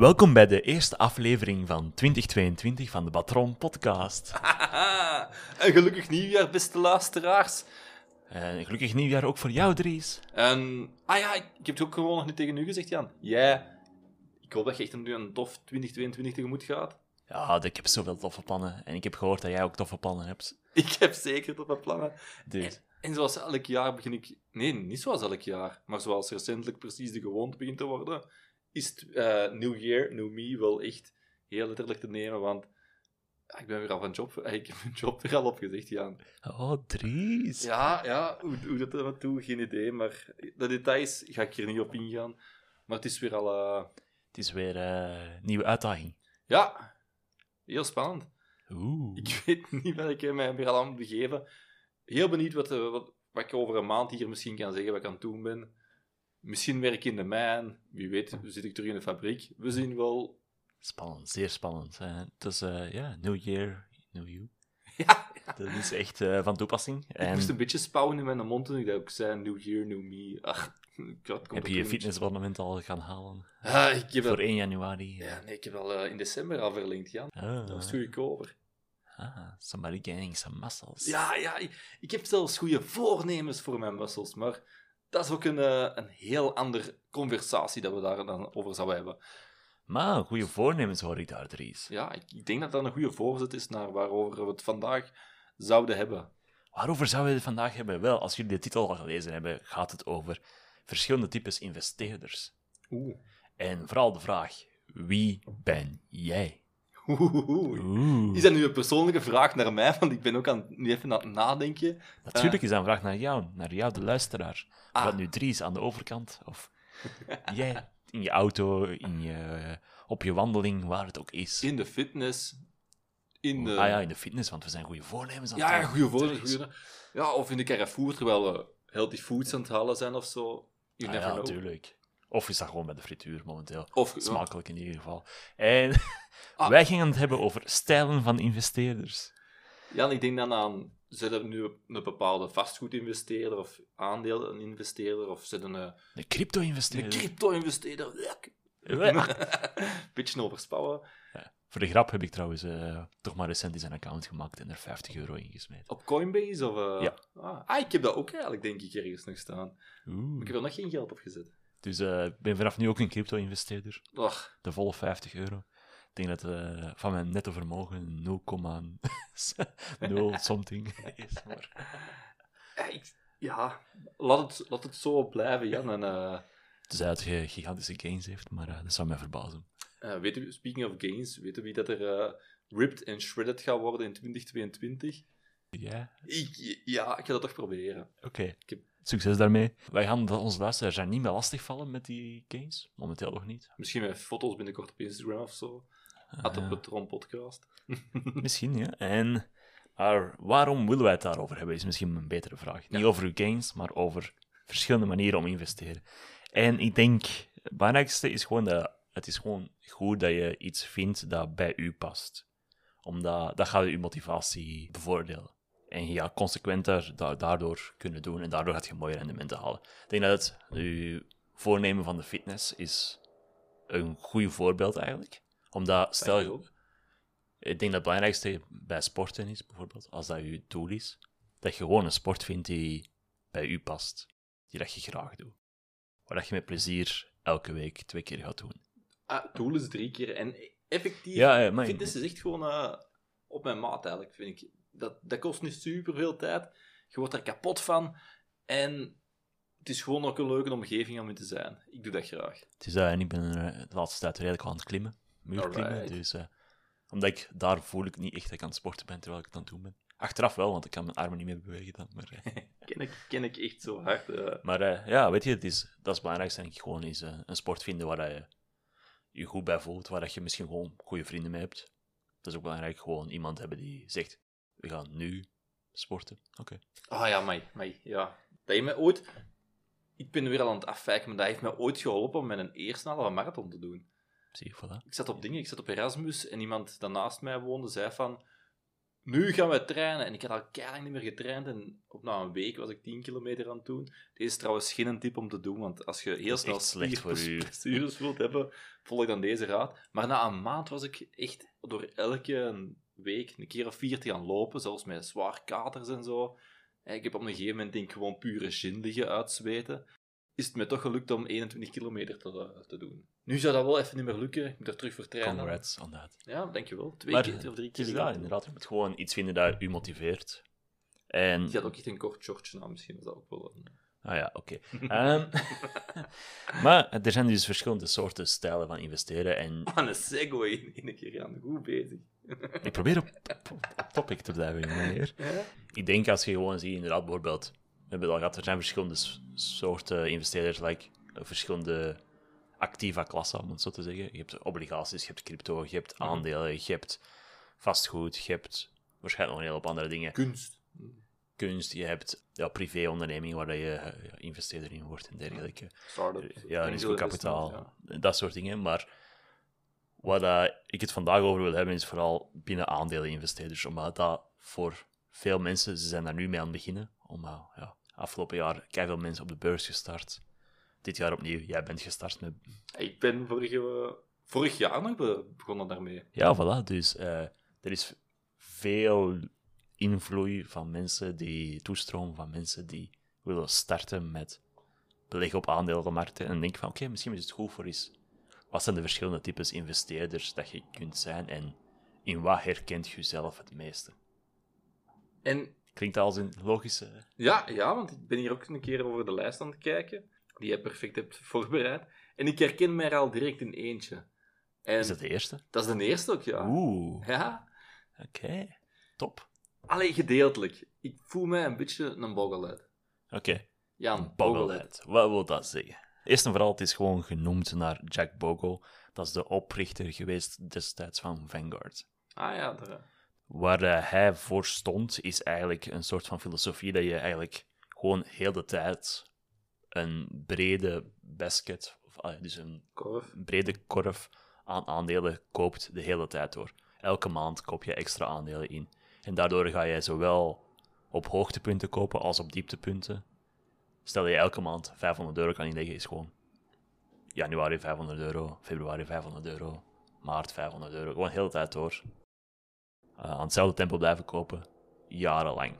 Welkom bij de eerste aflevering van 2022 van de Patron Podcast. en gelukkig nieuwjaar, beste luisteraars. En gelukkig nieuwjaar ook voor jou, Dries. En, ah ja, ik heb het ook gewoon nog niet tegen u gezegd, Jan. Jij, ik hoop dat je echt een, een tof 2022 tegemoet gaat. Ja, ik heb zoveel toffe plannen. En ik heb gehoord dat jij ook toffe plannen hebt. Ik heb zeker toffe plannen. Dus, En zoals elk jaar begin ik... Nee, niet zoals elk jaar. Maar zoals recentelijk precies de gewoonte begint te worden, is het eh, New Year, New Me wel echt heel letterlijk te nemen. Want ja, ik ben weer al van job... eh, Ik heb mijn job weer al opgezegd, Jan. oh, Dries. Ja, ja hoe, hoe dat er naartoe, geen idee. Maar de details ga ik hier niet op ingaan. Maar het is weer al... eh, Het is weer eh, een nieuwe uitdaging. ja, heel spannend. Oeh. Ik weet niet wat ik mij weer al aan moet begeven. Heel benieuwd wat, eh, wat, wat ik over een maand hier misschien kan zeggen wat ik aan het doen ben. Misschien werk ik in de mijn. Wie weet, zit ik terug in de fabriek. We zien wel. Spannend, zeer spannend. hè. Het is, eh, ja, New Year, New You. Ja, Dat is echt eh, van toepassing. ik En moest een beetje spouwen in mijn mond toen ik dat ook zei. New year, new me. Ach, God, heb je je fitnessabonnement al gaan halen? Ah, ik heb Voor al, 1 januari. ja, nee, ik heb al eh, in december al verlengd, Jan. Ah, Dat was goedkoper. ah, somebody gaining some muscles. Ja, ja, ik, ik heb zelfs goede voornemens voor mijn muscles, maar dat is ook een, eh, een heel andere conversatie dat we daar dan over zouden hebben. Maar goede voornemens hoor ik daar, Dries. Ja, ik, ik denk dat dat een goede voorzet is naar waarover we het vandaag zouden hebben. Waarover zouden we het vandaag hebben? Wel, als jullie de titel al gelezen hebben, gaat het over verschillende types investeerders. Oeh. En vooral de vraag, wie ben jij? Oeh. Is dat nu een persoonlijke vraag naar mij? Want ik ben ook aan, nu even aan het nadenken. Natuurlijk is dat een vraag naar jou, naar jou, de luisteraar. Of Ah. nu Dries aan de overkant, of jij in je auto, in je, op je wandeling, waar het ook is. In de fitness. In de... Ah ja, in de fitness, want we zijn goede voornemens aan het ja, goede goeie- Ja, of in de Carrefour, terwijl we healthy foods aan het halen zijn of zo. You Ah never ja, know. natuurlijk. Of is dat gewoon bij de frituur momenteel? Of, Smakelijk in ieder geval. En Ah. wij gingen het hebben over stijlen van investeerders. Ja, ik denk dan aan, zitten nu een bepaalde vastgoedinvesteerder of aandeleninvesteerder of zitten een, De crypto-investeerder. een crypto-investeerder. Ja. Beetje overspouwen. Voor de grap heb ik trouwens eh, toch maar recent eens een account gemaakt en er 50 euro in gesmeten. Op Coinbase of... eh, Ja. Ah, ah, ik heb dat ook eigenlijk, denk ik, ergens nog staan. Oeh. ik heb er nog geen geld op gezet. Dus eh, ik ben vanaf nu ook een crypto-investeerder. De volle 50 euro. Ik denk dat eh, van mijn netto vermogen 0,0 something is. Maar... ja, ik- ja, laat het, laat het zo blijven, Jan. En, eh, Tenzij het ge- gigantische gains heeft, maar eh, dat zou mij verbazen. eh, weet u, speaking of gains, weten wie dat er eh, ripped en shredded gaat worden in 2022? Ja, Ik, ja, ik ga dat toch proberen. oké. heb- Succes daarmee. Wij gaan onze luisteraars er niet meer lastigvallen met die gains. Momenteel nog niet. Misschien met foto's binnenkort op Instagram of zo. At Ah, op het Ron podcast. Misschien, ja. En maar waarom willen wij het daarover hebben, is misschien een betere vraag. Niet over uw gains, maar over verschillende manieren om te investeren. En ik denk, het belangrijkste is gewoon dat het is gewoon goed dat je iets vindt dat bij u past. Omdat dat gaat je motivatie bevoordelen. En je gaat consequenter da- daardoor kunnen doen en daardoor gaat je mooie rendementen halen. Ik denk dat het je voornemen van de fitness is een goed voorbeeld eigenlijk. Omdat, stel je ook. ik denk dat het belangrijkste bij sporten is, bijvoorbeeld, als dat je doel is, dat je gewoon een sport vindt die bij u past, die dat je graag doet. Waar dat je met plezier elke week twee keer gaat doen. Ah, doel is drie keer. En effectief, Ja, ja, maar- fitness is echt gewoon eh, op mijn maat eigenlijk, vind ik. Dat, dat kost niet super veel tijd. Je wordt er kapot van. En het is gewoon ook een leuke omgeving om in te zijn. Ik doe dat graag. Het is dat, en ik ben eh, de laatste tijd redelijk aan het klimmen, muurklimmen, Alright. dus... eh, omdat ik daar voel ik niet echt dat ik aan het sporten ben terwijl ik het aan het doen ben. Achteraf wel, want ik kan mijn armen niet meer bewegen dan. Maar, eh. ken, ik, ken ik echt zo hard. eh. maar eh, ja, weet je, het is, dat is het belangrijkste denk ik gewoon, is eh, een sport vinden waar je je goed bij voelt, waar dat je misschien gewoon goede vrienden mee hebt. Dat is ook belangrijk, gewoon iemand hebben die zegt, we gaan nu sporten. Oké. Ah ja, mij, mij, ja. Dat heeft mij ooit... Ik ben weer al aan het afwijken, maar dat heeft mij ooit geholpen om een eerste halve marathon te doen. Zie je, voilà. Ik zat op dingen, ik zat op Erasmus en iemand dat naast mij woonde zei van... Nu gaan we trainen. En ik had al keihard niet meer getraind en op na een week was ik 10 kilometer aan het doen. Deze is trouwens geen tip om te doen, want als je heel snel spierblessures wilt hebben, volg dan deze raad. Maar na een maand was ik echt door elke week een keer of vier te gaan lopen, zelfs met zwaar katers en zo. En ik heb op een gegeven moment denk ik gewoon pure gin liggen uitzweten. Is het me toch gelukt om 21 kilometer te, te doen. Nu zou dat wel even niet meer lukken. Ik moet er terug voor trainen. Congrats on that. Ja, dankjewel. Twee Maar keer of drie keer. is dat, inderdaad. Je moet gewoon iets vinden dat u motiveert. En... Die had ook echt een kort shortje aan, misschien was dat ook wel een... Ah ja, oké. Ehm, maar er zijn dus verschillende soorten stijlen van investeren. En Aan een segway in één keer aan. Goed bezig. Ik probeer op, op, op topic te blijven, meneer. Ik denk als je gewoon ziet, inderdaad, bijvoorbeeld, we hebben het al gehad, er zijn verschillende soorten investeerders, like, eh, verschillende activa klassen, om het zo te zeggen. Je hebt obligaties, je hebt crypto, je hebt Mhm. aandelen, je hebt vastgoed, je hebt waarschijnlijk nog een hele hoop andere dingen. Kunst. Kunst, je hebt ja, privéonderneming waar je eh, ja, investeerder in wordt en dergelijke. Startups. Ja, risicokapitaal, investment, dat soort dingen. Maar wat dat ik het vandaag over wil hebben, is vooral binnen aandeleninvesteerders. Omdat dat voor veel mensen, ze zijn daar nu mee aan het beginnen. Omdat, ja, afgelopen jaar veel mensen op de beurs gestart. Dit jaar opnieuw, jij bent gestart met... Ik ben vorige, vorig jaar nog be- begonnen daarmee. Ja, voilà. Dus eh, er is veel invloed van mensen die toestroom, van mensen die willen starten met beleggen op aandelenmarkten. En denk van, oké, misschien is het goed voor eens. Wat zijn de verschillende types investeerders dat je kunt zijn en in wat herkent je zelf het meeste? En Klinkt als een logische... ja, ja, want ik ben hier ook een keer over de lijst aan het kijken, die jij perfect hebt voorbereid. En ik herken mij er al direct in eentje. En Is dat de eerste? dat is de eerste ook, ja. Oeh, Ja, oké. Top. alleen gedeeltelijk. Ik voel mij een beetje een boggelhead. Oké. Ja, een. Boglehead. Wat wil dat zeggen? Eerst en vooral, het is gewoon genoemd naar Jack Bogle. Dat is de oprichter geweest destijds van Vanguard. Ah ja, daar. Waar eh, hij voor stond, is eigenlijk een soort van filosofie dat je eigenlijk gewoon heel de tijd een brede basket, of, ah, dus een Korf. brede korf aan aandelen koopt de hele tijd door. Elke maand koop je extra aandelen in. En daardoor ga je zowel op hoogtepunten kopen als op dieptepunten. Stel dat je elke maand 500 euro kan inleggen, is gewoon januari 500 euro, februari 500 euro, maart 500 euro. Gewoon de hele tijd door. Eh, aan hetzelfde tempo blijven kopen, jarenlang.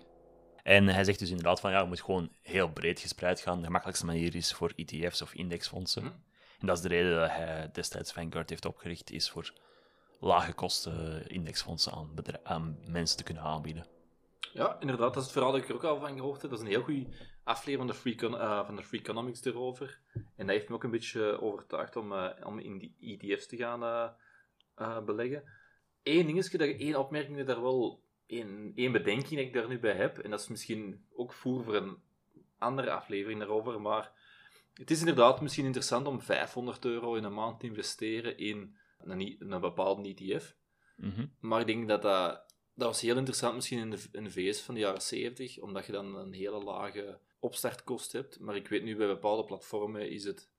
En hij zegt dus inderdaad van ja, je moet gewoon heel breed gespreid gaan. De gemakkelijkste manier is voor ETF's of indexfondsen. Hm. En dat is de reden dat hij destijds Vanguard heeft opgericht, is voor lage kosten indexfondsen aan, aan mensen te kunnen aanbieden. Ja, inderdaad, dat is het verhaal dat ik er ook al van gehoord heb. Dat is een heel goede aflevering van de Free, eh, van de Free Economics erover. En dat heeft me ook een beetje overtuigd om, eh, om in die ETF's te gaan eh, eh, beleggen. Eén dingetje, dat, één opmerking dat daar wel, één, één bedenking dat ik daar nu bij heb, en dat is misschien ook voer voor een andere aflevering daarover, maar het is inderdaad misschien interessant om 500 euro in een maand te investeren in een, een bepaalde ETF. Mhm. Maar ik denk dat dat... Dat was heel interessant misschien in de, in de VS van de jaren 70, omdat je dan een hele lage opstartkost hebt. Maar ik weet nu, bij bepaalde platformen is het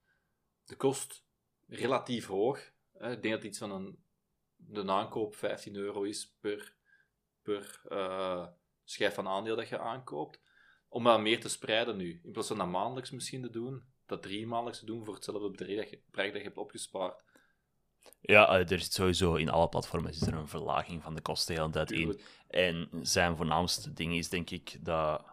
de kost relatief hoog. hè. Ik denk dat iets van een... De aankoop 15 euro is per, per eh, schijf van aandeel dat je aankoopt. Om dat meer te spreiden nu. In plaats van dat maandelijks misschien te doen, dat drie maandelijks te doen voor hetzelfde bedrag dat je, bedrag dat je hebt opgespaard. Ja, eh, er zit sowieso in alle platformen zit er een verlaging van de kosten de hele tijd in. En zijn voornaamste ding is denk ik dat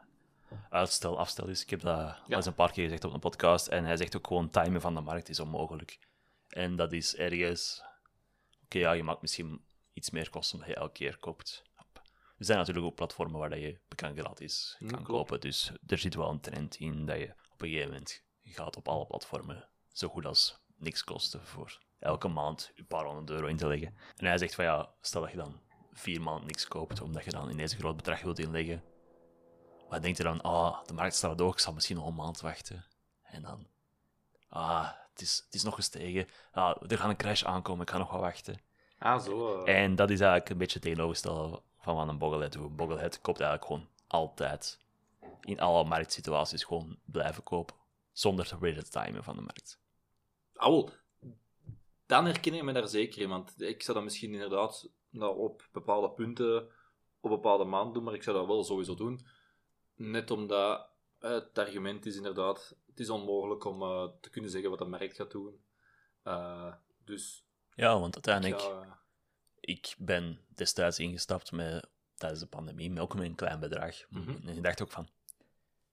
uitstel afstel is. Ik heb dat al eens een paar keer gezegd op een podcast. En hij zegt ook gewoon timen van de markt is onmogelijk. En dat is ergens... Oké, ja, je maakt misschien iets meer kosten omdat je elke keer koopt. Er zijn natuurlijk ook platformen waar dat je bekend gratis kan klopt. kopen. Dus er zit wel een trend in dat je op een gegeven moment gaat op alle platformen zo goed als niks kosten voor elke maand een paar honderd euro in te leggen. En hij zegt van ja, stel dat je dan vier maanden niks koopt, omdat je dan ineens een groot bedrag wilt inleggen. Maar denk je dan, ah, de markt staat hoog, ik zal misschien nog een maand wachten. En dan, ah, het is, het is nog gestegen. Ah, er gaat een crash aankomen, ik ga nog wat wachten. Ah, zo. eh. En dat is eigenlijk een beetje het tegenovergestelde van wat een bogglehead doet. Een bogglehead koopt eigenlijk gewoon altijd, in alle marktsituaties, gewoon blijven kopen. Zonder te weten te timen van de markt. Ah, wel. Dan herken ik me daar zeker in, want ik zou dat misschien inderdaad nou, op bepaalde punten, op bepaalde maanden doen, maar ik zou dat wel sowieso doen. Net omdat eh, het argument is inderdaad, het is onmogelijk om eh, te kunnen zeggen wat de markt gaat doen. Eh, dus Ja, want uiteindelijk... ik ben destijds ingestapt met, tijdens de pandemie met ook een klein bedrag. Mhm. En ik dacht ook van,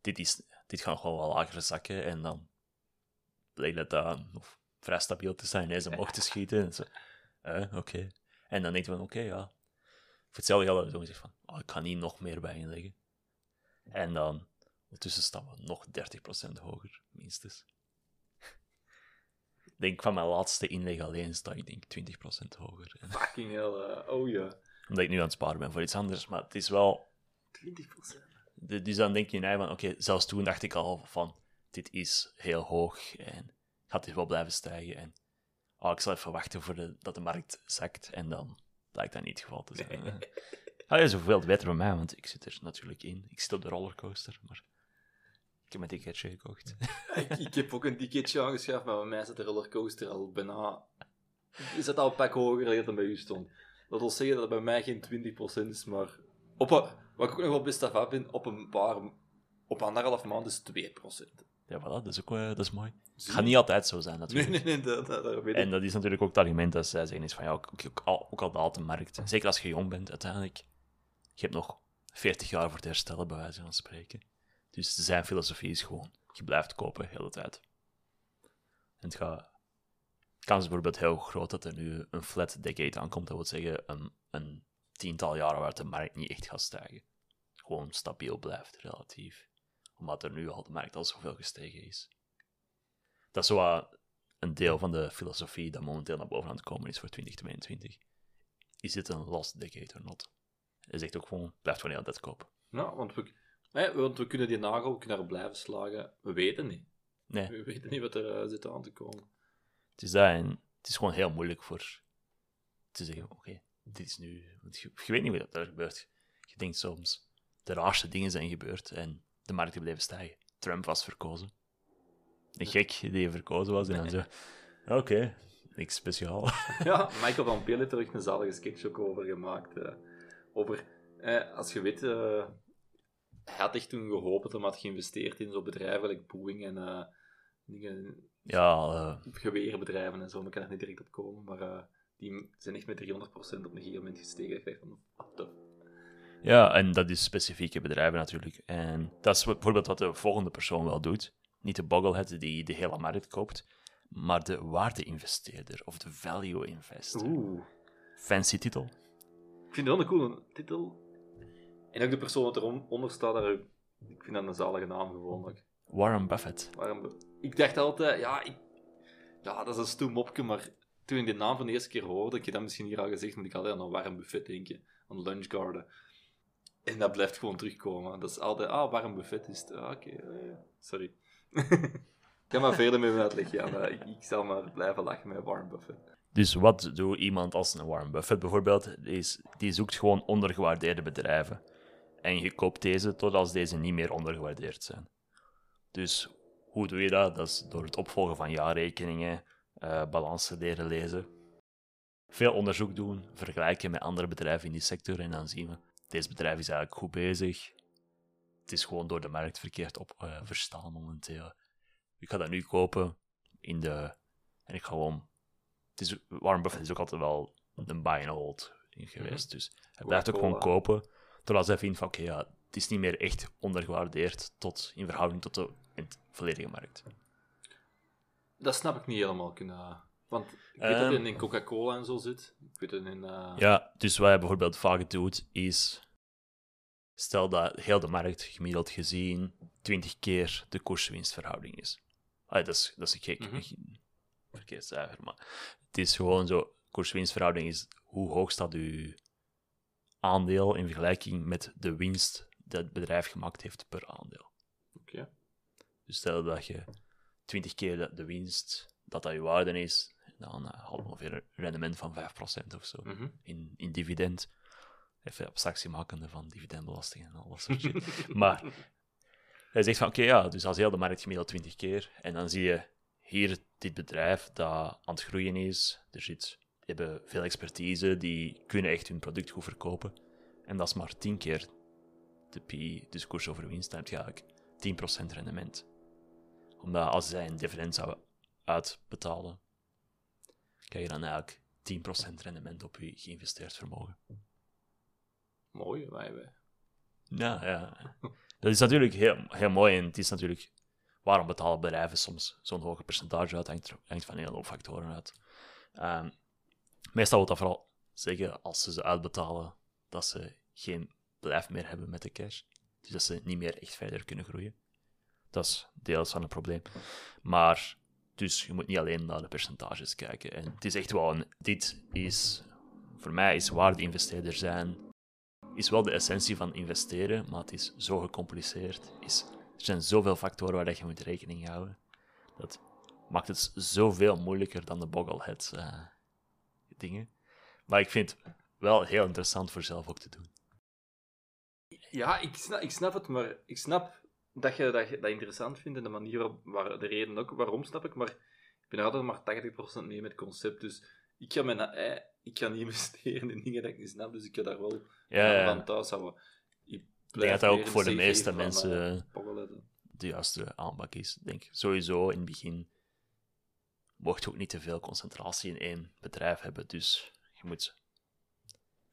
dit, is, dit gaat gewoon wel lager zakken. En dan bleek dat dat nog vrij stabiel te zijn, ineens omhoog te schieten. En zo, oké. En dan denk je van, oké, ja. Voor hetzelfde geld heb ik zo gezegd van, oh, ik ga niet nog meer bij inleggen. En dan, ondertussen staan we nog 30% hoger, minstens. Ik denk van mijn laatste inleg alleen sta ik denk 20% hoger. Fucking hell. eh, oh ja. omdat ik nu aan het sparen ben voor iets anders. Maar het is wel... 20%. de- Dus dan denk je nee, van, oké, zelfs toen dacht ik al van, dit is heel hoog en gaat dit wel blijven stijgen. En oh, ik zal even wachten voor de, dat de markt zakt. En dan blijkt dat niet het geval te zijn. Ah, ja, zoveel beter bij mij, want ik zit er natuurlijk in. Ik zit op de rollercoaster, maar ik heb mijn ticketje gekocht. ik, ik heb ook een ticketje aangeschaft, maar bij mij zit de rollercoaster al bijna... Is het al een pak hoger dan dat bij u stond. Dat wil zeggen dat het bij mij geen 20% is, maar... Op een, wat ik ook nog wel best af ben, op een paar... Op anderhalf maand is het 2%. Ja, voilà, dat is ook eh, dat is mooi. Het gaat je? niet altijd zo zijn, Nee, natuurlijk. nee, nee, dat, dat, dat weet ik. En dat is natuurlijk ook het argument dat zij zeggen, is van ja, ook, ook, al, ook al daalt de markt, zeker als je jong bent uiteindelijk, je hebt nog 40 jaar voor te herstellen, bij wijze van spreken. Dus zijn filosofie is gewoon, je blijft kopen de hele tijd. En het gaat, kans is bijvoorbeeld heel groot dat er nu een flat decade aankomt, dat wil zeggen een, een tiental jaren waar de markt niet echt gaat stijgen. Gewoon stabiel blijft, relatief. Omdat er nu al de markt al zoveel gestegen is. Dat is wat een deel van de filosofie dat momenteel naar boven aan het komen is voor 2022. Is dit een lost decade or not? Hij zegt ook gewoon, blijft gewoon heel tijd kopen. Nou, want we, want we kunnen die nagel we kunnen blijven slagen. We weten niet. Nee, We weten niet wat er eh, zit aan te komen. het is dat en het is gewoon heel moeilijk voor te zeggen, oké, dit is nu... Want je, je weet niet wat er gebeurt. Je denkt soms, de raarste dingen zijn gebeurd en de markt is blijven stijgen. Trump was verkozen. Een gek die verkozen was en dan zo, oké, niks speciaal. Ja, Michael van Peel heeft er ook een zalige sketch ook over gemaakt. eh, over, eh, als je weet, eh, hij had echt toen gehoopt dat hij had geïnvesteerd in zo'n bedrijven, like Boeing en eh, dingen, ja, eh, geweerbedrijven en zo, maar ik kan er niet direct op komen, maar die zijn echt met 300% op een gegeven moment gestegen. Ik dacht van, what the Ja, en dat is specifieke bedrijven natuurlijk. En dat is bijvoorbeeld wat de volgende persoon wel doet. Niet de bogglehead die de hele markt koopt, maar de waarde-investeerder of de value investor. Oeh. Fancy titel. Ik vind het wel een coole titel. En ook de persoon dat eronder staat, daar, ik vind dat een zalige naam gewoon. ook. Warren Buffett. Ik dacht altijd, ja, ik, ja, dat is een stoem mopje, maar toen ik die naam van de eerste keer hoorde, ik heb dat misschien hier al gezegd, moet ik altijd aan een warm buffet denken, aan Lunch Garden. En dat blijft gewoon terugkomen. Dat is altijd, ah, warm buffet is het. Ah, oké, eh, sorry. ik kan maar verder met mijn uitleg gaan, maar ik, ik zal maar blijven lachen met warm buffet. Dus wat doet iemand als een Warren Buffett bijvoorbeeld? Die, die zoekt gewoon ondergewaardeerde bedrijven. En je koopt deze tot als deze niet meer ondergewaardeerd zijn. Dus hoe doe je dat? Dat is door het opvolgen van jaarrekeningen, eh balansen leren lezen. Veel onderzoek doen, vergelijken met andere bedrijven in die sector en dan zien we, deze bedrijf is eigenlijk goed bezig. Het is gewoon door de markt verkeerd op eh, verstaan momenteel. Ik ga dat nu kopen in de... En ik ga gewoon het is, Warren Buffett is ook altijd wel een buy and hold geweest. Dus hij blijft ook gewoon kopen. Totdat hij vindt van, oké, ja, het is niet meer echt ondergewaardeerd tot, in verhouding tot de volledige markt. Dat snap ik niet helemaal. Kunnen, want ik weet dat Ehm. het in Coca-Cola en zo zit. Ik weet het in... eh, Ja, dus wat hij bijvoorbeeld vaak doet, is... Stel dat heel de markt gemiddeld gezien 20 keer de koerswinstverhouding is. Ah, dat, is dat is gek, Mhm. een verkeerd cijfer, maar het is gewoon zo... Koerswinstverhouding is hoe hoog staat uw, aandeel in vergelijking met de winst dat het bedrijf gemaakt heeft per aandeel. Oké. Dus stel dat je 20 keer de, de winst, dat dat je waarde is, dan uh, haal je ongeveer een rendement van 5% of zo Mhm. in, in dividend. Even abstractie makende van dividendbelasting en al dat soort shit. maar hij zegt van, oké, ja, dus als heel de markt gemiddeld 20 keer, en dan zie je hier dit bedrijf dat aan het groeien is, er zit, die hebben veel expertise, die kunnen echt hun product goed verkopen, en dat is maar 10 keer de PI, dus koers over winst, dan heb je eigenlijk 10% rendement. Omdat als zij een dividend zouden uitbetalen, krijg je dan eigenlijk 10% rendement op je geïnvesteerd vermogen. Mooi, wij, wij. Ja, ja. Dat is natuurlijk heel, heel mooi en het is natuurlijk waarom betalen bedrijven soms zo'n hoge percentage uit, hangt, van een hele hoop factoren uit. Ehm, meestal wordt dat vooral zeggen als ze ze uitbetalen dat ze geen bedrijf meer hebben met de cash. Dus dat ze niet meer echt verder kunnen groeien. Dat is deels van het probleem. Maar, dus je moet niet alleen naar de percentages kijken. En het is echt wel een, dit is, voor mij is waarde-investeerder zijn is wel de essentie van investeren, maar het is zo gecompliceerd. Is, er zijn zoveel factoren waar dat je moet rekening houden. Dat maakt het zoveel moeilijker dan de bogglehead eh, dingen. Maar ik vind het wel heel interessant voor zelf ook te doen. Ja, ik snap, ik snap het, maar ik snap dat je dat, je dat interessant vindt en de manier waarop, waar, de reden ook, waarom snap ik, maar ik ben er altijd maar 80% mee met het concept, dus ik ga, mijn, eh, ik ga niet investeren in dingen dat ik niet snap, dus ik ga daar wel Ja, ja. van thuis houden. Ik denk dat dat ook voor de meeste mensen, mensen eh, de juiste aanpak is. Denk sowieso in het begin mocht je ook niet te veel concentratie in één bedrijf hebben. Dus je moet,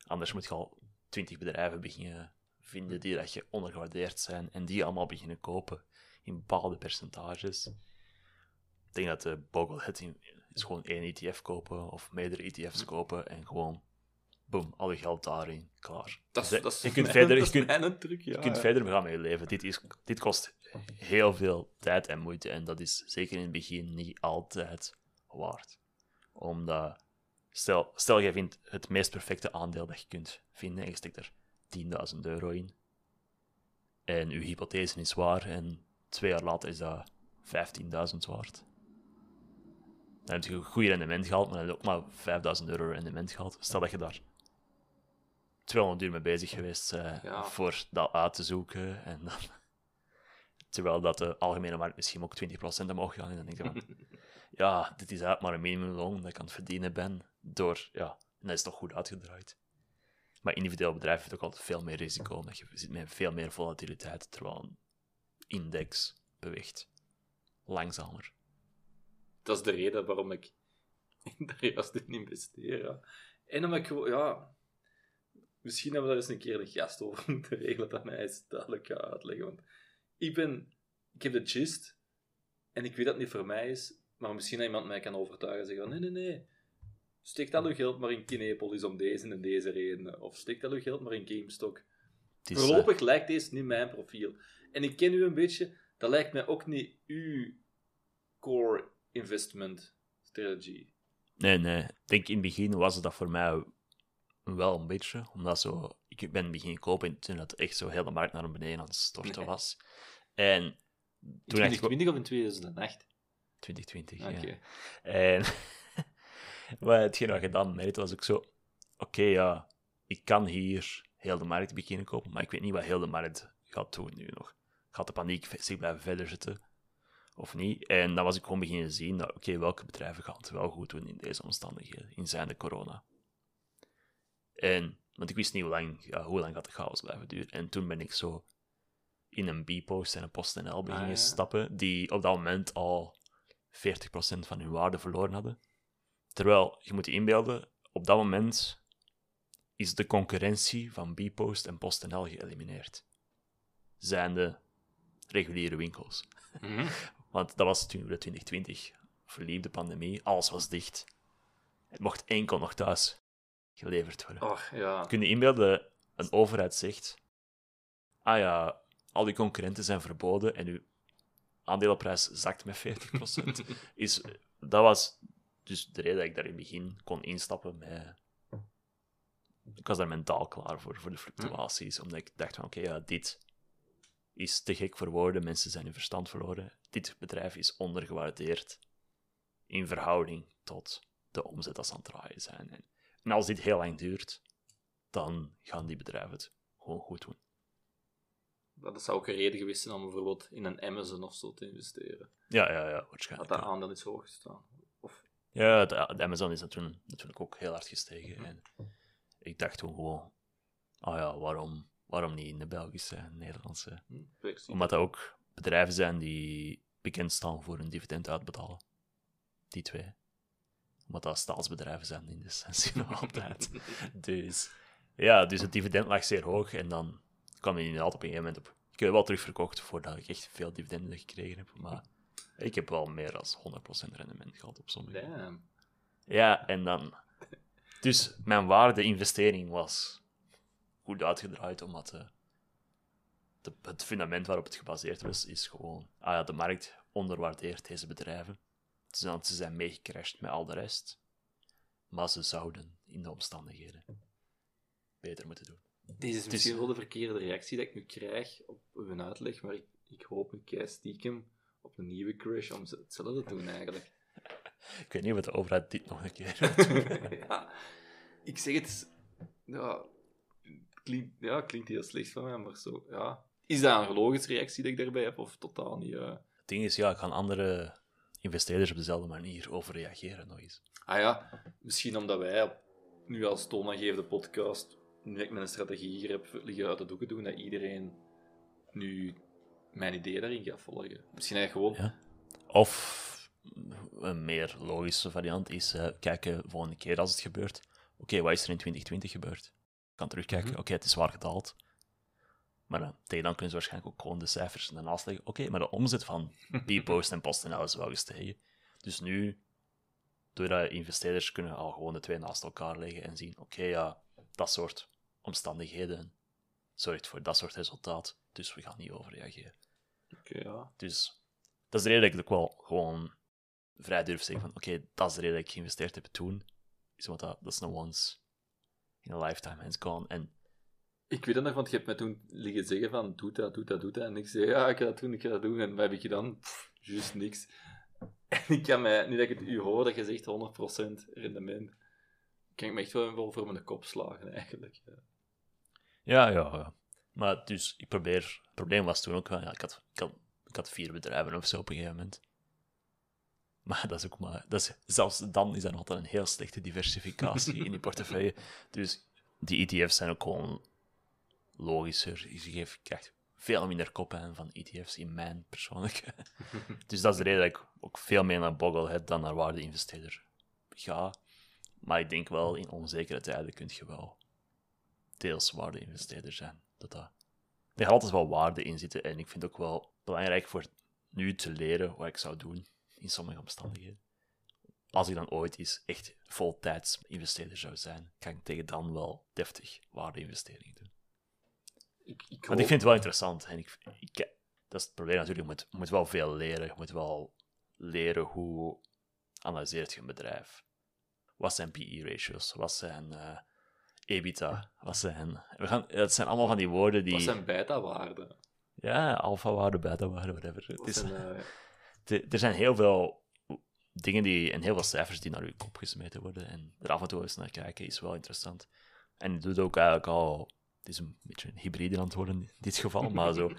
anders moet je al twintig bedrijven beginnen vinden die dat je ondergewaardeerd zijn en die allemaal beginnen kopen in bepaalde percentages. Ik denk dat de bogglehead in- is gewoon één ETF kopen of meerdere ETF's kopen en gewoon boom, al je geld daarin, klaar. Dat is, Dus, dat is je kunt mijn- verder, dat je kunt, truc, ja. je kunt ja. verder gaan met je leven. Dit, is, dit kost heel veel tijd en moeite. En dat is zeker in het begin niet altijd waard. Omdat, stel, stel jij vindt het meest perfecte aandeel dat je kunt vinden en je steekt er 10.000 euro in. En je hypothese is waar en twee jaar later is dat 15.000 waard. Dan heb je een goed rendement gehaald, maar dan heb je ook maar 5.000 euro rendement gehaald. Stel dat je daar 200 uur mee bezig geweest Ja. voor dat uit te zoeken. En dan, terwijl dat de algemene markt misschien ook 20% omhoog gaat. En dan denk je van, ja, dit is eigenlijk maar een minimumloon dat ik aan het verdienen ben. Door, ja, en dat is toch goed uitgedraaid. Maar individueel bedrijf heeft ook altijd veel meer risico, omdat je zit met veel meer volatiliteit, terwijl een index beweegt langzamer. Dat is de reden waarom ik daar juist in investeer. Ja. En omdat ik gewoon, ja... Misschien hebben we daar eens een keer een gast over moeten regelen dat mij eens duidelijk gaat uitleggen. Want ik ben... Ik heb de gist en ik weet dat het niet voor mij is, maar misschien dat iemand mij kan overtuigen en zeggen van, nee, nee, nee. Steek al uw geld maar in Kinepolis om deze en deze redenen. Of steek al uw geld maar in GameStop. Het is, eh, Voorlopig lijkt deze niet mijn profiel. En ik ken u een beetje, dat lijkt mij ook niet uw core investment strategy. Nee, nee. Ik denk in het begin was dat voor mij wel een beetje. Omdat zo, ik ben beginnen kopen toen het echt zo heel de markt naar beneden aan het storten Nee. was. En In toen ik... 2020 of in 2008? 2020, Oké. ja. En maar hetgeen wat je dan merkte was ook zo... Oké, ja, ik kan hier heel de markt beginnen kopen, maar ik weet niet wat heel de markt gaat doen nu nog. Gaat de paniek zich blijven verder zitten? Of niet? En dan was ik gewoon beginnen zien dat, oké, welke bedrijven gaan het wel goed doen in deze omstandigheden, in zijn de corona. En, want ik wist niet hoe lang, ja, hoe lang gaat de chaos blijven duren. En toen ben ik zo in een B-post en een PostNL beginnen Ah, ja. stappen, die op dat moment al 40% van hun waarde verloren hadden. Terwijl, je moet je inbeelden, op dat moment is de concurrentie van B-post en PostNL geëlimineerd. Zijn de reguliere winkels. Mhm. Want dat was toen de 2020 verliefde pandemie, alles was dicht. Het mocht enkel nog thuis geleverd worden. Och, ja. Kun je inbeelden, een overheid zegt: Ah ja, al die concurrenten zijn verboden en uw aandelenprijs zakt met 40%. is, dat was dus de reden dat ik daar in het begin kon instappen met ik was daar mentaal klaar voor, voor de fluctuaties. Omdat ik dacht van, oké, ja, dit is te gek voor woorden. Mensen zijn hun verstand verloren. Dit bedrijf is ondergewaardeerd in verhouding tot de omzet dat ze aan het draaien zijn. En, en als dit heel lang duurt, dan gaan die bedrijven het gewoon goed doen. Dat zou ook een reden geweest zijn om bijvoorbeeld in een Amazon of zo te investeren. Ja, ja, ja, Dat waarschijnlijk. dat ja. aandeel is hoog gestaan. Of, Ja, de, de Amazon is natuurlijk, natuurlijk ook heel hard gestegen. En ik dacht toen gewoon, ah ja, waarom, waarom niet in de Belgische en Nederlandse? hm, versie. Omdat dat ook bedrijven zijn die bekend staan voor hun dividend uitbetalen. Die twee. Omdat dat staatsbedrijven zijn in de essentie nog altijd. Dus ja, dus het dividend lag zeer hoog en dan kwam hij inderdaad op een gegeven moment op. Ik heb wel terugverkocht voordat ik echt veel dividenden gekregen heb, maar ik heb wel meer dan 100% rendement gehad op sommige. Damn. Ja, en dan. Dus mijn waarde investering was goed uitgedraaid, omdat de- het fundament waarop het gebaseerd was, is gewoon. Ah ja, de markt onderwaardeert deze bedrijven. Dan, ze zijn meegecrashed met al de rest. Maar ze zouden in de omstandigheden beter moeten doen. Deze is is- misschien wel de verkeerde reactie dat ik nu krijg op hun uitleg, maar ik, ik hoop nu kei stiekem op een nieuwe crash om ze- hetzelfde te doen eigenlijk. Ik weet niet of de overheid dit nog een keer ja, ik zeg het, ja, het klinkt, ja, klinkt heel slecht van mij, maar zo, ja. Is dat een logische reactie dat ik daarbij heb, of totaal niet? eh? Het ding is, ja, gaan andere investeerders op dezelfde manier overreageren nog eens. Ah ja, misschien omdat wij op- nu als toonaangevende podcast, nu ik met een strategie hier heb liggen uit de doeken doen, dat iedereen nu mijn idee daarin gaat volgen. Misschien eigenlijk gewoon... Ja. Of een meer logische variant is eh, kijken volgende keer als het gebeurt. Oké, wat is er in 2020 gebeurd? Ik kan terugkijken. Mhm. Oké, het is zwaar gedaald. Maar dan, tegen dan kunnen ze waarschijnlijk ook gewoon de cijfers ernaast leggen. Oké, maar de omzet van Bpost en PostNL is wel gestegen. Dus nu, doordat investeerders kunnen al gewoon de twee naast elkaar leggen en zien, oké, ja, dat soort omstandigheden zorgt voor dat soort resultaat. Dus we gaan niet overreageren. Oké, ja. Dus dat is de reden dat ik ook wel gewoon vrij durf zeggen van oké, dat is de reden dat ik geïnvesteerd heb toen. Is want dat, is een once in a lifetime and it's gone. En Ik weet het nog, want je hebt mij toen liggen zeggen van, doe dat, doe dat, doe dat. En ik zei, ja, ik ga dat doen, ik ga dat doen. En wat heb ik gedaan? Pff, juist niks. En ik kan mij, nu dat ik het u hoor, dat je zegt 100% rendement, kan ik me echt wel wel voor mijn kop slagen, eigenlijk. Ja. ja, ja, ja. Maar dus ik probeer. Het probleem was toen ook wel, ja, ik had, ik had, ik had vier bedrijven of zo op een gegeven moment. Maar dat is ook maar. Dat is, zelfs dan is dat nog altijd een heel slechte diversificatie in die portefeuille. Dus die ETF's zijn ook gewoon logischer. Je geeft- krijgt veel minder koppen van ETF's in mijn persoonlijke. dus dat is de reden dat ik ook veel meer naar Bogglehead dan naar waarde-investeerder ga. Maar ik denk wel, in onzekere tijden kun je wel deels waarde-investeerder zijn. Dat dat... Er gaat altijd wel waarde in zitten en ik vind het ook wel belangrijk voor nu te leren wat ik zou doen in sommige omstandigheden. Als ik dan ooit eens echt voltijds investeerder zou zijn, kan ik tegen dan wel deftig waarde-investeringen doen. Ik, ik Want ik vind het wel interessant. En ik, ik, dat is het probleem natuurlijk. Je moet, je moet wel veel leren. Je moet wel leren hoe analyseert je een bedrijf. Wat zijn PE-ratios? Wat zijn eh EBITDA? Wat zijn... We gaan, het zijn allemaal van die woorden die... Wat zijn beta-waarden? Ja, alpha-waarde, beta-waarde, whatever. Het Wat is, zijn, eh, er zijn heel veel dingen die, en heel veel cijfers die naar je kop gesmeten worden. En er af en toe eens naar kijken is wel interessant. En het doet ook eigenlijk al. Het is een beetje een hybride aan het worden in dit geval, maar zo.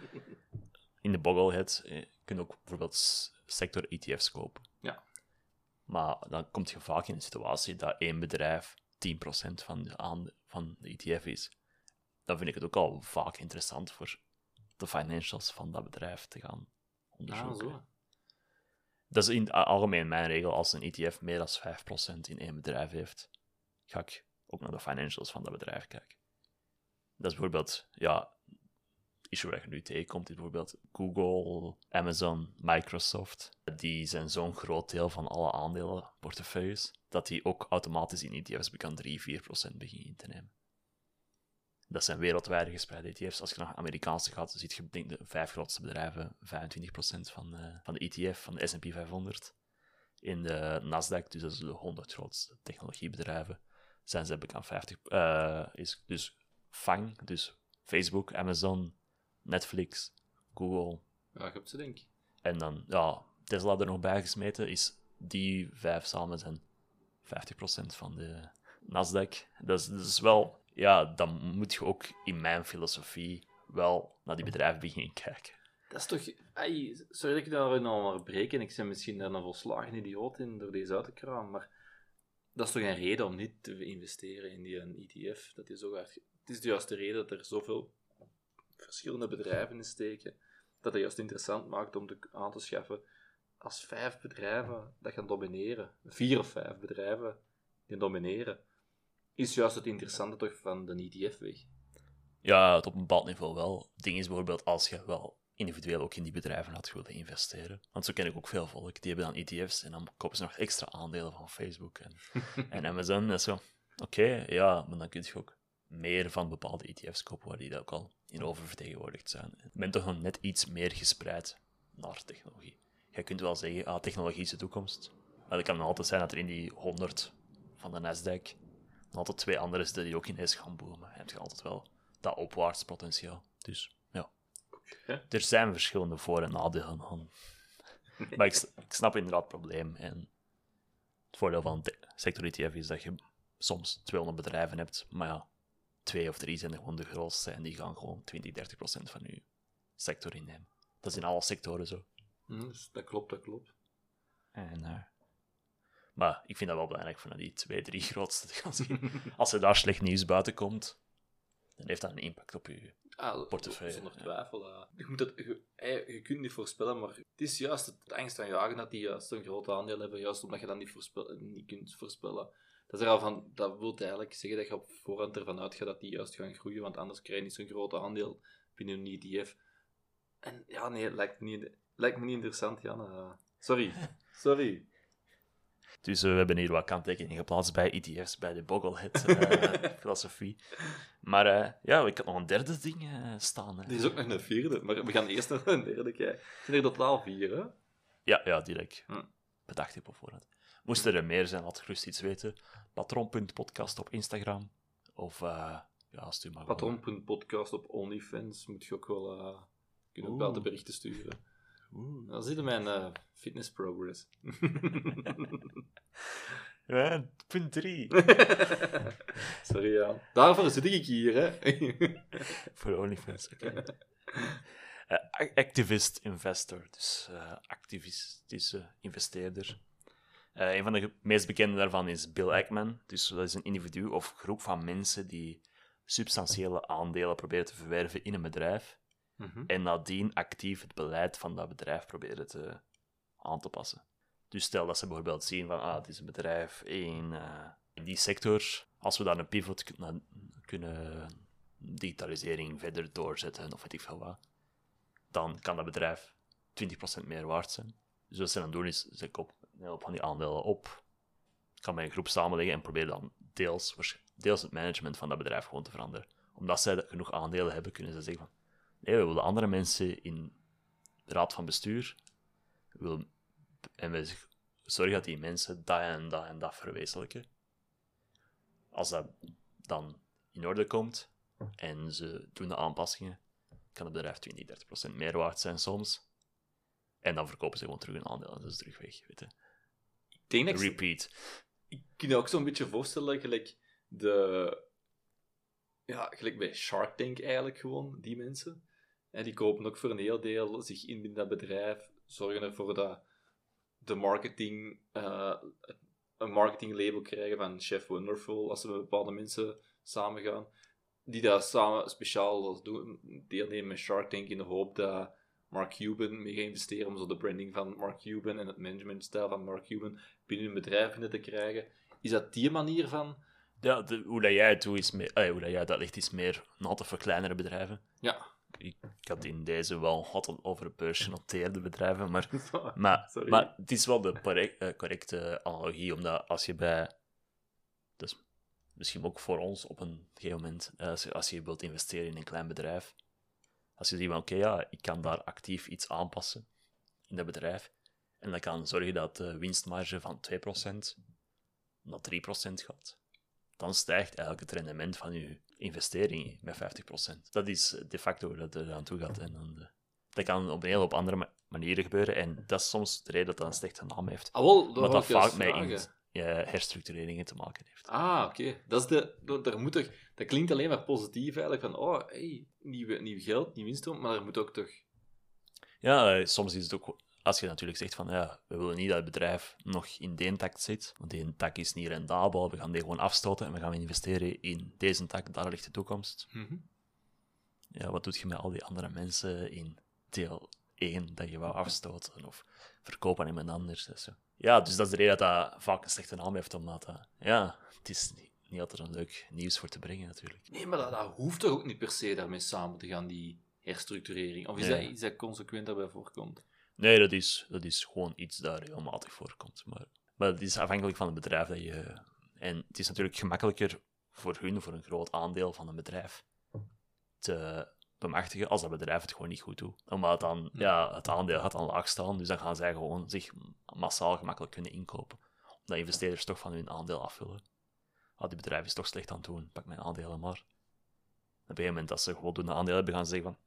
In de bogglehead eh, kun je ook bijvoorbeeld sector ETF's kopen. Ja. Maar dan kom je vaak in de situatie dat één bedrijf 10% van de, aan, van de ETF is. Dan vind ik het ook al vaak interessant voor de financials van dat bedrijf te gaan ah, onderzoeken. zo. Dat is in het algemeen mijn regel. Als een ETF meer dan 5% in één bedrijf heeft, ga ik ook naar de financials van dat bedrijf kijken. Dat is bijvoorbeeld, ja, issue dat je nu tegenkomt, is bijvoorbeeld Google, Amazon, Microsoft. Die zijn zo'n groot deel van alle aandelenportefeuilles, dat die ook automatisch in ETF's kan 3, 4% beginnen in te nemen. Dat zijn wereldwijd gespreide ETF's. Als je naar Amerikaanse gaat, dan ziet je denk, de vijf grootste bedrijven 25% van, eh, van de ETF, van de S&P 500. In de Nasdaq, dus dat is de 100 grootste technologiebedrijven, zijn ze bekend 50. eh is dus FANG, dus Facebook, Amazon, Netflix, Google. Ja, ik heb ze denk ik. En dan, ja, Tesla er nog bij gesmeten, is die vijf samen zijn 50% van de Nasdaq. Dat is, dat is wel, ja, dan moet je ook in mijn filosofie wel naar die bedrijven beginnen kijken. Dat is toch... Ai, sorry dat ik daar nou maar breek en ik ben misschien daar een volslagen idioot in door deze uit te kramen, maar dat is toch een reden om niet te investeren in die een ETF. Dat is zo hard... Het is de juiste reden dat er zoveel verschillende bedrijven in steken, dat het juist interessant maakt om te, aan te schaffen als vijf bedrijven dat gaan domineren, vier of vijf bedrijven die domineren, is juist het interessante toch van de ETF weg. Ja, het op een bepaald niveau wel. Het ding is bijvoorbeeld als je wel individueel ook in die bedrijven had willen investeren. Want zo ken ik ook veel volk. Die hebben dan ETF's en dan kopen ze nog extra aandelen van Facebook en, en Amazon. En zo. Oké, ja, maar dan kun je ook meer van bepaalde ETF's kopen waar die ook al in oververtegenwoordigd zijn. Je bent toch nog net iets meer gespreid naar technologie. Je kunt wel zeggen, ah, technologie is de toekomst. Maar het kan altijd zijn dat er in die 100 van de Nasdaq nog altijd twee andere zitten die ook ineens gaan boomen. Je hebt altijd wel dat opwaarts potentiaal. Dus ja, er zijn verschillende voor- en nadelen aan. Maar ik snap inderdaad het probleem. En het voordeel van de sector ETF is dat je soms 200 bedrijven hebt, maar ja, twee of drie zijn gewoon de grootste en die gaan gewoon 20, 30 procent van je sector innemen. Dat is in alle sectoren zo. Hm, dus dat klopt, dat klopt. En, eh, maar ik vind dat wel belangrijk van die twee, drie grootste te gaan zien. Als er daar slecht nieuws buiten komt, dan heeft dat een impact op je. Ah, Portefeuille, Zonder twijfel. ja. Je, moet het, je, eh, je kunt niet voorspellen, maar het is juist het, het angst aan jagen dat die juist een groot aandeel hebben, juist omdat je dat niet, voorspel, niet kunt voorspellen. Dat, is er al van, dat wil eigenlijk zeggen dat je op voorhand ervan uitgaat dat die juist gaan groeien, want anders krijg je niet zo'n groot aandeel binnen een ETF. En ja, nee, het lijkt me niet, lijkt me niet interessant, Jan. Eh, sorry. Sorry. Dus eh, we hebben hier wat kanttekeningen geplaatst bij ETF's, bij de Bogglehead-filosofie. maar eh, ja, ik had nog een derde ding staan. hè. Er is ook nog een vierde, maar we gaan eerst naar een derde kijken. Het zijn er totaal vier, hè? Ja, ja, direct. Hm. Bedacht heb op voorhand. Moesten er meer zijn, laat gerust iets weten. Patron.podcast op Instagram. Of, eh, ja, stuur maar Patron.podcast op OnlyFans moet je ook wel uh, kunnen Oeh. wel de berichten sturen. Oeh. Dan zit in mijn eh, fitness progress. Ja, punt 3. Sorry, Jan. Daarvoor zit ik hier, hè. Voor OnlyFans, oké. Eh, activist investor, dus eh, activistische investeerder. Eh, een van de meest bekende daarvan is Bill Ackman. Dus dat is een individu of groep van mensen die substantiële aandelen proberen te verwerven in een bedrijf Mhm. en nadien actief het beleid van dat bedrijf proberen te, aan te passen. Dus stel dat ze bijvoorbeeld zien van, ah, het is een bedrijf in, eh, in die sector, als we daar een pivot kunnen digitalisering verder doorzetten, of weet ik veel wat, dan kan dat bedrijf 20% meer waard zijn. Dus wat ze dan doen is, ze kopen hoop van die aandelen op, kan bij een groep samenleggen en proberen dan deels, deels het management van dat bedrijf gewoon te veranderen. Omdat zij genoeg aandelen hebben, kunnen ze zeggen van, nee, we willen andere mensen in de raad van bestuur, we willen, en we zorgen dat die mensen dat en dat en dat verwezenlijken. Als dat dan in orde komt en ze doen de aanpassingen, kan het bedrijf 20, 30% meer waard zijn soms. En dan verkopen ze gewoon terug een aandeel en ze is terug weg. Weet je. Denk dat Repeat. ik kan je ook zo'n beetje voorstellen, gelijk de... Ja, gelijk bij Shark Tank eigenlijk gewoon, die mensen. En die kopen ook voor een heel deel zich in binnen dat bedrijf, zorgen ervoor dat de marketing, eh, een marketinglabel krijgen van Chef Wonderful, als ze met bepaalde mensen samengaan. Die dat samen speciaal doen, deelnemen met Shark Tank in de hoop dat Mark Cuban mee gaat investeren om zo de branding van Mark Cuban en het managementstijl van Mark Cuban binnen hun bedrijf binnen te krijgen. Is dat die manier van... Ja, de- hoe dat jij het doet, is meer, eh, hoe dat jij dat ligt, is meer altijd voor kleinere bedrijven. Ja. Ik, ik had in deze wel altijd over beursgenoteerde bedrijven, maar Maar, Sorry. maar het is wel de correct- eh, correcte analogie, omdat als je bij. Dus misschien ook voor ons op een gegeven moment, eh, als je, als je wilt investeren in een klein bedrijf, als je ziet van oké, ja, ik kan daar actief iets aanpassen in dat bedrijf, en dat kan zorgen dat de winstmarge van 2% naar 3% gaat, dan stijgt eigenlijk het rendement van je investering met 50%. Dat is de facto dat er aan toe gaat. En dan, eh, dat kan op een hele hoop andere ma- manieren gebeuren. En dat is soms de reden dat dat een slechte naam heeft. Ah, wel, dat Wat vaak met herstructureringen te maken heeft. Ah, oké. Dat is de... Daar moet toch... Dat klinkt alleen maar positief eigenlijk, van oh, hey, nieuw, nieuw geld, nieuw instroom, maar er moet ook toch... Ja, eh, soms is het ook... Als je natuurlijk zegt van, ja, we willen niet dat het bedrijf nog in deze tak zit, want deze tak is niet rendabel, we gaan die gewoon afstoten en we gaan investeren in deze tak, daar ligt de toekomst. Mhm. Ja, wat doe je met al die andere mensen in deel 1 dat je wou afstoten of verkopen aan iemand anders? Ja, dus dat is de reden dat dat vaak een slechte naam heeft, omdat dat, ja, het is niet, niet altijd een leuk nieuws voor te brengen natuurlijk. Nee, maar dat, dat hoeft toch ook niet per se daarmee samen te gaan, die herstructurering? Of is Nee. dat iets dat consequent daarbij voorkomt? Nee, dat is, dat is gewoon iets dat regelmatig voorkomt. Maar, maar het is afhankelijk van het bedrijf dat je. En het is natuurlijk gemakkelijker voor hun, voor een groot aandeel van een bedrijf, te bemachtigen als dat bedrijf het gewoon niet goed doet. Omdat dan, ja, het aandeel gaat dan laag staan, dus dan gaan zij gewoon zich massaal gemakkelijk kunnen inkopen. Omdat investeerders toch van hun aandeel afvullen. Ah, die bedrijf is toch slecht aan het doen, pak mijn aandelen maar. Op een gegeven moment dat ze gewoon een aandeel hebben, gaan ze zeggen van,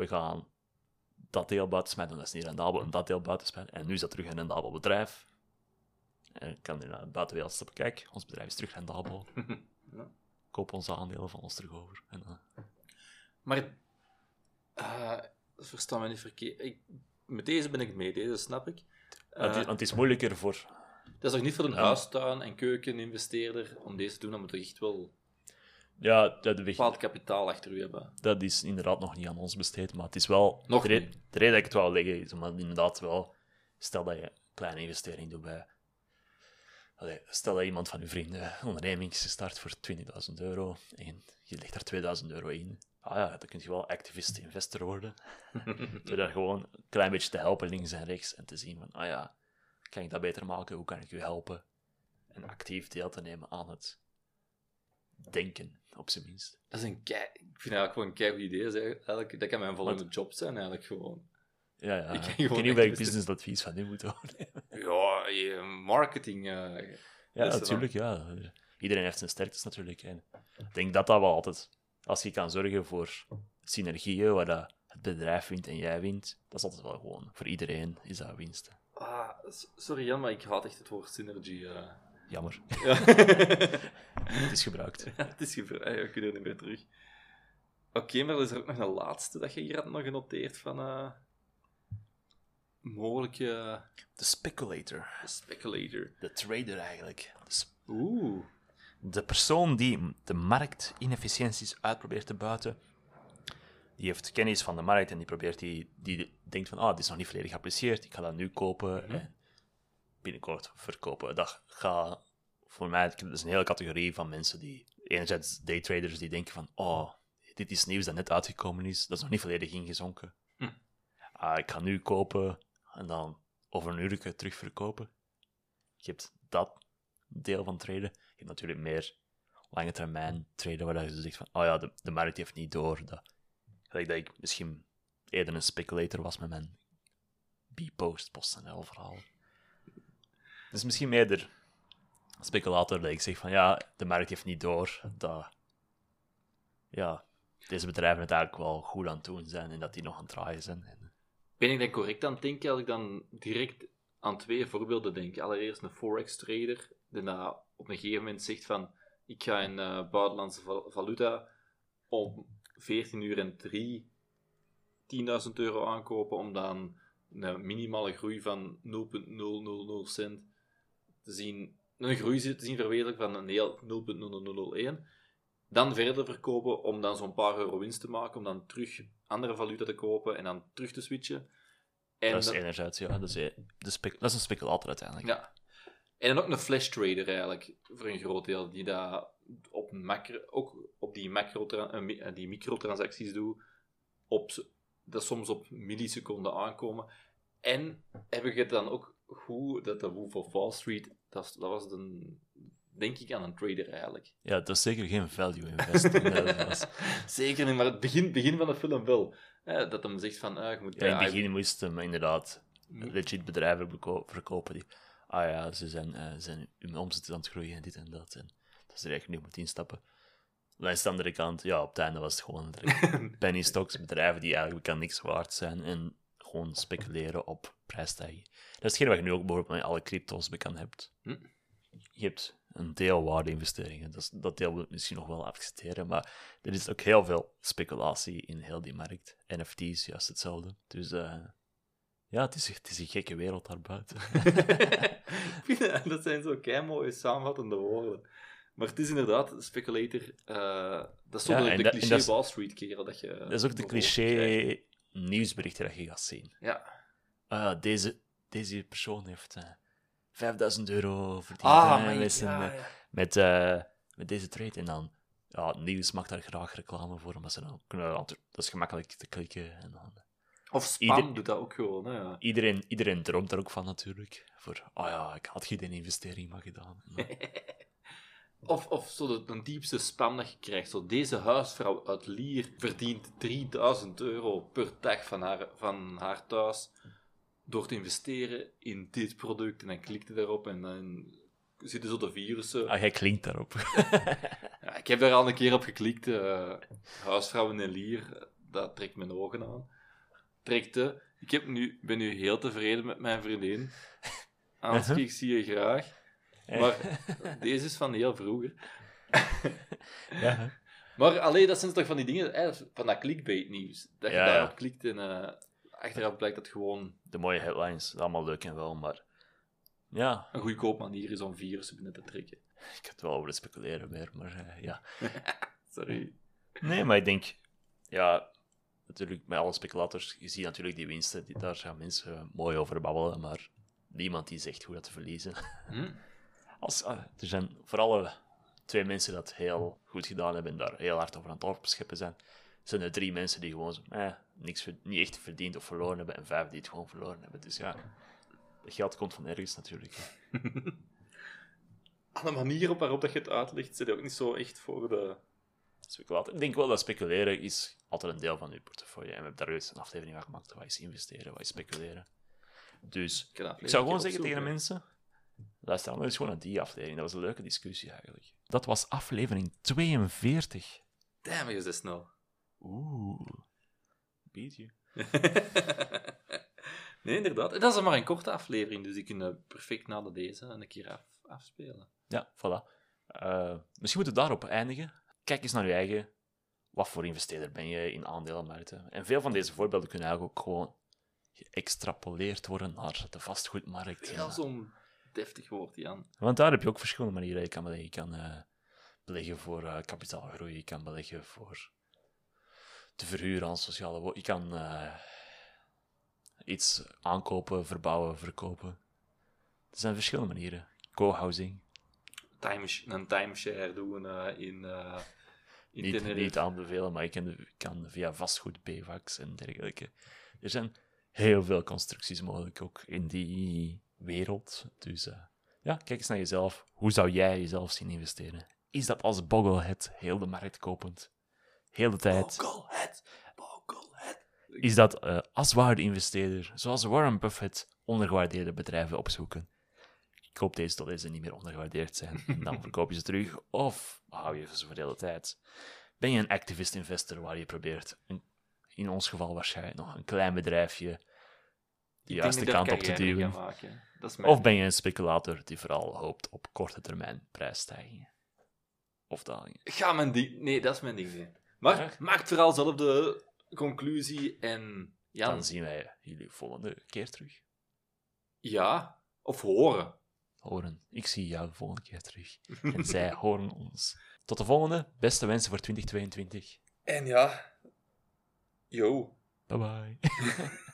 we gaan dat deel buiten smijten, dat is niet rendabel, en dat deel buiten smijten. En nu is dat terug een rendabel bedrijf. En ik kan nu naar de buitenwereld stappen, kijk, ons bedrijf is terug rendabel. Ja. Koop onze aandelen van ons terug over. En, eh, Maar, eh versta me niet verkeerd. Ik, met deze ben ik mee, deze snap ik. het, is, Eh, want het is moeilijker voor... dat is toch niet voor een Ja. huistuin- en keukeninvesteerder om deze te doen, dan moet je echt wel Ja, dat, bepaald kapitaal achter u hebben. dat is inderdaad nog niet aan ons besteed, maar het is wel... Nog de, re- niet. de reden dat ik het wou leggen is omdat inderdaad wel... Stel dat je een kleine investering doet bij... Allee, stel dat iemand van uw vrienden een onderneming start voor 20.000 euro en je legt daar 2000 euro in. Ah ja, dan kun je wel activist investor worden. Door daar gewoon een klein beetje te helpen links en rechts en te zien van, ah ja, kan ik dat beter maken? Hoe kan ik u helpen? En actief deel te nemen aan het denken, op zijn minst. Dat is een kei... Ik vind eigenlijk gewoon een keigoed idee. zeg. Eigenlijk, dat kan mijn volgende job zijn, eigenlijk gewoon. Ja, ja. Ik Ik, kan weet gewoon niet welk activist- businessadvies van u moet houden. Ja, marketing... eh, Ja, natuurlijk, ja. Iedereen heeft zijn sterktes natuurlijk. En ik denk dat dat wel altijd... Als je kan zorgen voor synergieën, waar dat het bedrijf wint en jij wint, dat is altijd wel gewoon... Voor iedereen is dat winst. Ah, sorry Jan, maar ik haat echt het woord synergie. eh. Jammer. Ja. Het is gebruikt. Ja, het is gebruikt. Ik kunnen er niet meer terug. Oké, maar er is er ook nog een laatste dat je hier had nog genoteerd van eh mogelijke De speculator. speculator. De trader eigenlijk. De, Oeh. de persoon die de markt inefficiënties uitprobeert te buiten, die heeft kennis van de markt en die probeert die, die denkt van, ah, dit is nog niet volledig geapprecieerd, ik ga dat nu kopen en binnenkort verkopen. Dat gaat voor mij, dat is een hele categorie van mensen die, enerzijds daytraders die denken van, oh, dit is nieuws dat net uitgekomen is, dat is nog niet volledig ingezonken. Hm. Ah, ik ga nu kopen en dan over een uur terug verkopen. Je hebt dat deel van traden. Je hebt natuurlijk meer lange termijn traden, waar je zegt van, oh ja, de, de markt heeft niet door. Dat, gelijk dat ik misschien eerder een speculator was met mijn B-post, PostNL verhaal. Dus misschien meer de speculator dat ik zeg van, ja, de markt heeft niet door dat, ja, deze bedrijven het eigenlijk wel goed aan het doen zijn en dat die nog aan het draaien zijn. En, Ben ik dan correct aan het denken als ik dan direct aan twee voorbeelden denk? Allereerst een forex-trader, die dat op een gegeven moment zegt van ik ga in eh, buitenlandse val- valuta om 14 uur en 3 10.000 euro aankopen om dan een minimale groei van 0,000 cent te zien, een groei te zien verwezenlijken van een heel 0,0001. Dan verder verkopen om dan zo'n paar euro winst te maken, om dan terug andere valuta te kopen en dan terug te switchen. En dat is dan- enerzijds, ja, dat is, de spec- dat is een speculator uiteindelijk. ja. En dan ook een flash trader eigenlijk, voor een groot deel, die dat op macro, ook die, macro die microtransacties doet, op, dat soms op milliseconden aankomen. En heb het dan ook goed, dat de Wolf of Wall Street, dat, dat was denk ik aan een trader eigenlijk. Ja, dat is zeker geen value investing. Zeker niet, maar het begin, begin van de film wel. Hè, dat hem zegt van, ah, je moet Ja, in het begin moesten we inderdaad legit bedrijven verkopen die... Ah ja, ze zijn, eh, zijn hun omzet aan het groeien en dit en dat. En dat ze er eigenlijk nu moet instappen. Langs de andere kant, ja, op het einde was het gewoon penny stocks, bedrijven die eigenlijk bekend niks waard zijn en gewoon speculeren op prijsstijging. Dat is hetgeen wat je nu ook bijvoorbeeld met alle crypto's bekend hebt. Hm. Je hebt een deel waardeinvesteringen, dat, dat deel wil ik misschien nog wel accepteren, maar er is ook heel veel speculatie in heel die markt. NFT's, juist hetzelfde. Dus eh, ja, het is, het is een gekke wereld daarbuiten. Dat zijn zo kei mooie samenvattende woorden. Maar het is inderdaad, speculator, eh, dat is zo Ja, de, cliché Wall Street kerel dat je... Dat is ook de krijgt. cliché nieuwsberichten dat je gaat zien. Ja. Ah, deze, deze persoon heeft eh 5000 euro verdiend Ah, ja, eh, met, eh, met deze trade. En dan, ja, het nieuws maakt daar graag reclame voor, maar ze dan kunnen, dat is gemakkelijk te klikken. En dan, Of spam Ieder- doet dat ook gewoon, hè, ja. iedereen, iedereen droomt er ook van natuurlijk. Voor, oh ja, ik had geen investering maar gedaan. Of, of zo de, de diepste spam dat je krijgt. Zo, deze huisvrouw uit Lier verdient 3000 euro per dag van haar, van haar thuis door te investeren in dit product. En dan klikt hij daarop en dan zitten zo de virussen. ah, jij klinkt daarop. Ja, ik heb daar al een keer op geklikt. eh huisvrouwen in Lier, dat trekt mijn ogen aan. Trekte. Ik heb nu, ben nu heel tevreden met mijn vriendin. Anske, ik zie je graag. Maar deze is van heel vroeger. ja. Maar alleen, dat zijn toch van die dingen, hè, van dat clickbait nieuws. Dat je Ja, ja. daarop klikt en eh, achteraf blijkt dat gewoon de mooie headlines, allemaal leuk en wel, maar ja, een goedkoop manier is om virussen binnen te trekken. ik heb het wel over het speculeren weer, maar eh, ja. Sorry. Nee, maar ik denk, ja, natuurlijk, met alle speculators, je ziet natuurlijk die winsten, die, daar gaan mensen mooi over babbelen, maar niemand die zegt hoe dat te verliezen. Hm? Als, ah, er zijn vooral twee mensen dat heel goed gedaan hebben en daar heel hard over aan het opscheppen zijn. Zijn er drie mensen die gewoon eh, niks, niet echt verdiend of verloren hebben en vijf die het gewoon verloren hebben. Dus ja, dat geld komt van ergens natuurlijk. Aan de manier op waarop dat je het uitlegt, zit je ook niet zo echt voor de... Speculatie. Ik denk wel dat speculeren is altijd een deel van je portefeuille. En we hebben daar juist een aflevering van gemaakt. Wat is investeren, wat is speculeren. Dus dat ik zou gewoon zeggen tegen de mensen... Luister dan eens gewoon naar die aflevering. Dat was een leuke discussie eigenlijk. Dat was aflevering 42. Damn, je is snel. Oeh. Beat you. nee, inderdaad. En dat is maar een korte aflevering, dus die kunnen perfect na de deze een keer af, afspelen. Ja, voilà. Eh, misschien moeten we daarop eindigen. Kijk eens naar je eigen. Wat voor investeerder ben je in aandelenmarkten? En veel van deze voorbeelden kunnen eigenlijk ook gewoon geëxtrapoleerd worden naar de vastgoedmarkt. Ja, zo'n deftig woord, Jan. Want daar heb je ook verschillende manieren. Je kan beleggen, je kan eh, beleggen voor eh, kapitaalgroei, je kan beleggen voor te verhuren aan sociale woningen. Je kan eh, iets aankopen, verbouwen, verkopen. Er zijn verschillende manieren. Co-housing, Time, een timeshare doen in, in niet, Tenerife. niet aanbevelen, maar je kan, kan via vastgoed, BVAX en dergelijke. Er zijn heel veel constructies mogelijk ook in die wereld. Dus eh, ja, kijk eens naar jezelf. Hoe zou jij jezelf zien investeren? Is dat als bogglehead heel de markt kopend? Heel de tijd? Bogglehead, Bogglehead. Is dat eh, als waardeinvesteerder, zoals Warren Buffett, ondergewaardeerde bedrijven opzoeken? Ik hoop deze tot deze niet meer ondergewaardeerd zijn. En dan verkoop je ze terug. Of hou je ze voor de hele tijd. Ben je een activist investor waar je probeert, een- in ons geval waarschijnlijk nog een klein bedrijfje, de juiste kant op te duwen? Of ben je een speculator die vooral hoopt op korte termijn prijsstijgingen? Of dalingen? Ga mijn ding... Nee, dat is mijn ding. Maar Ja. maak vooral zelf de conclusie en... Dan zien wij jullie volgende keer terug. ja. Of horen. Horen. Ik zie jou de volgende keer terug. En zij horen ons. Tot de volgende. Beste wensen voor 2022. En ja... Yo. Bye bye.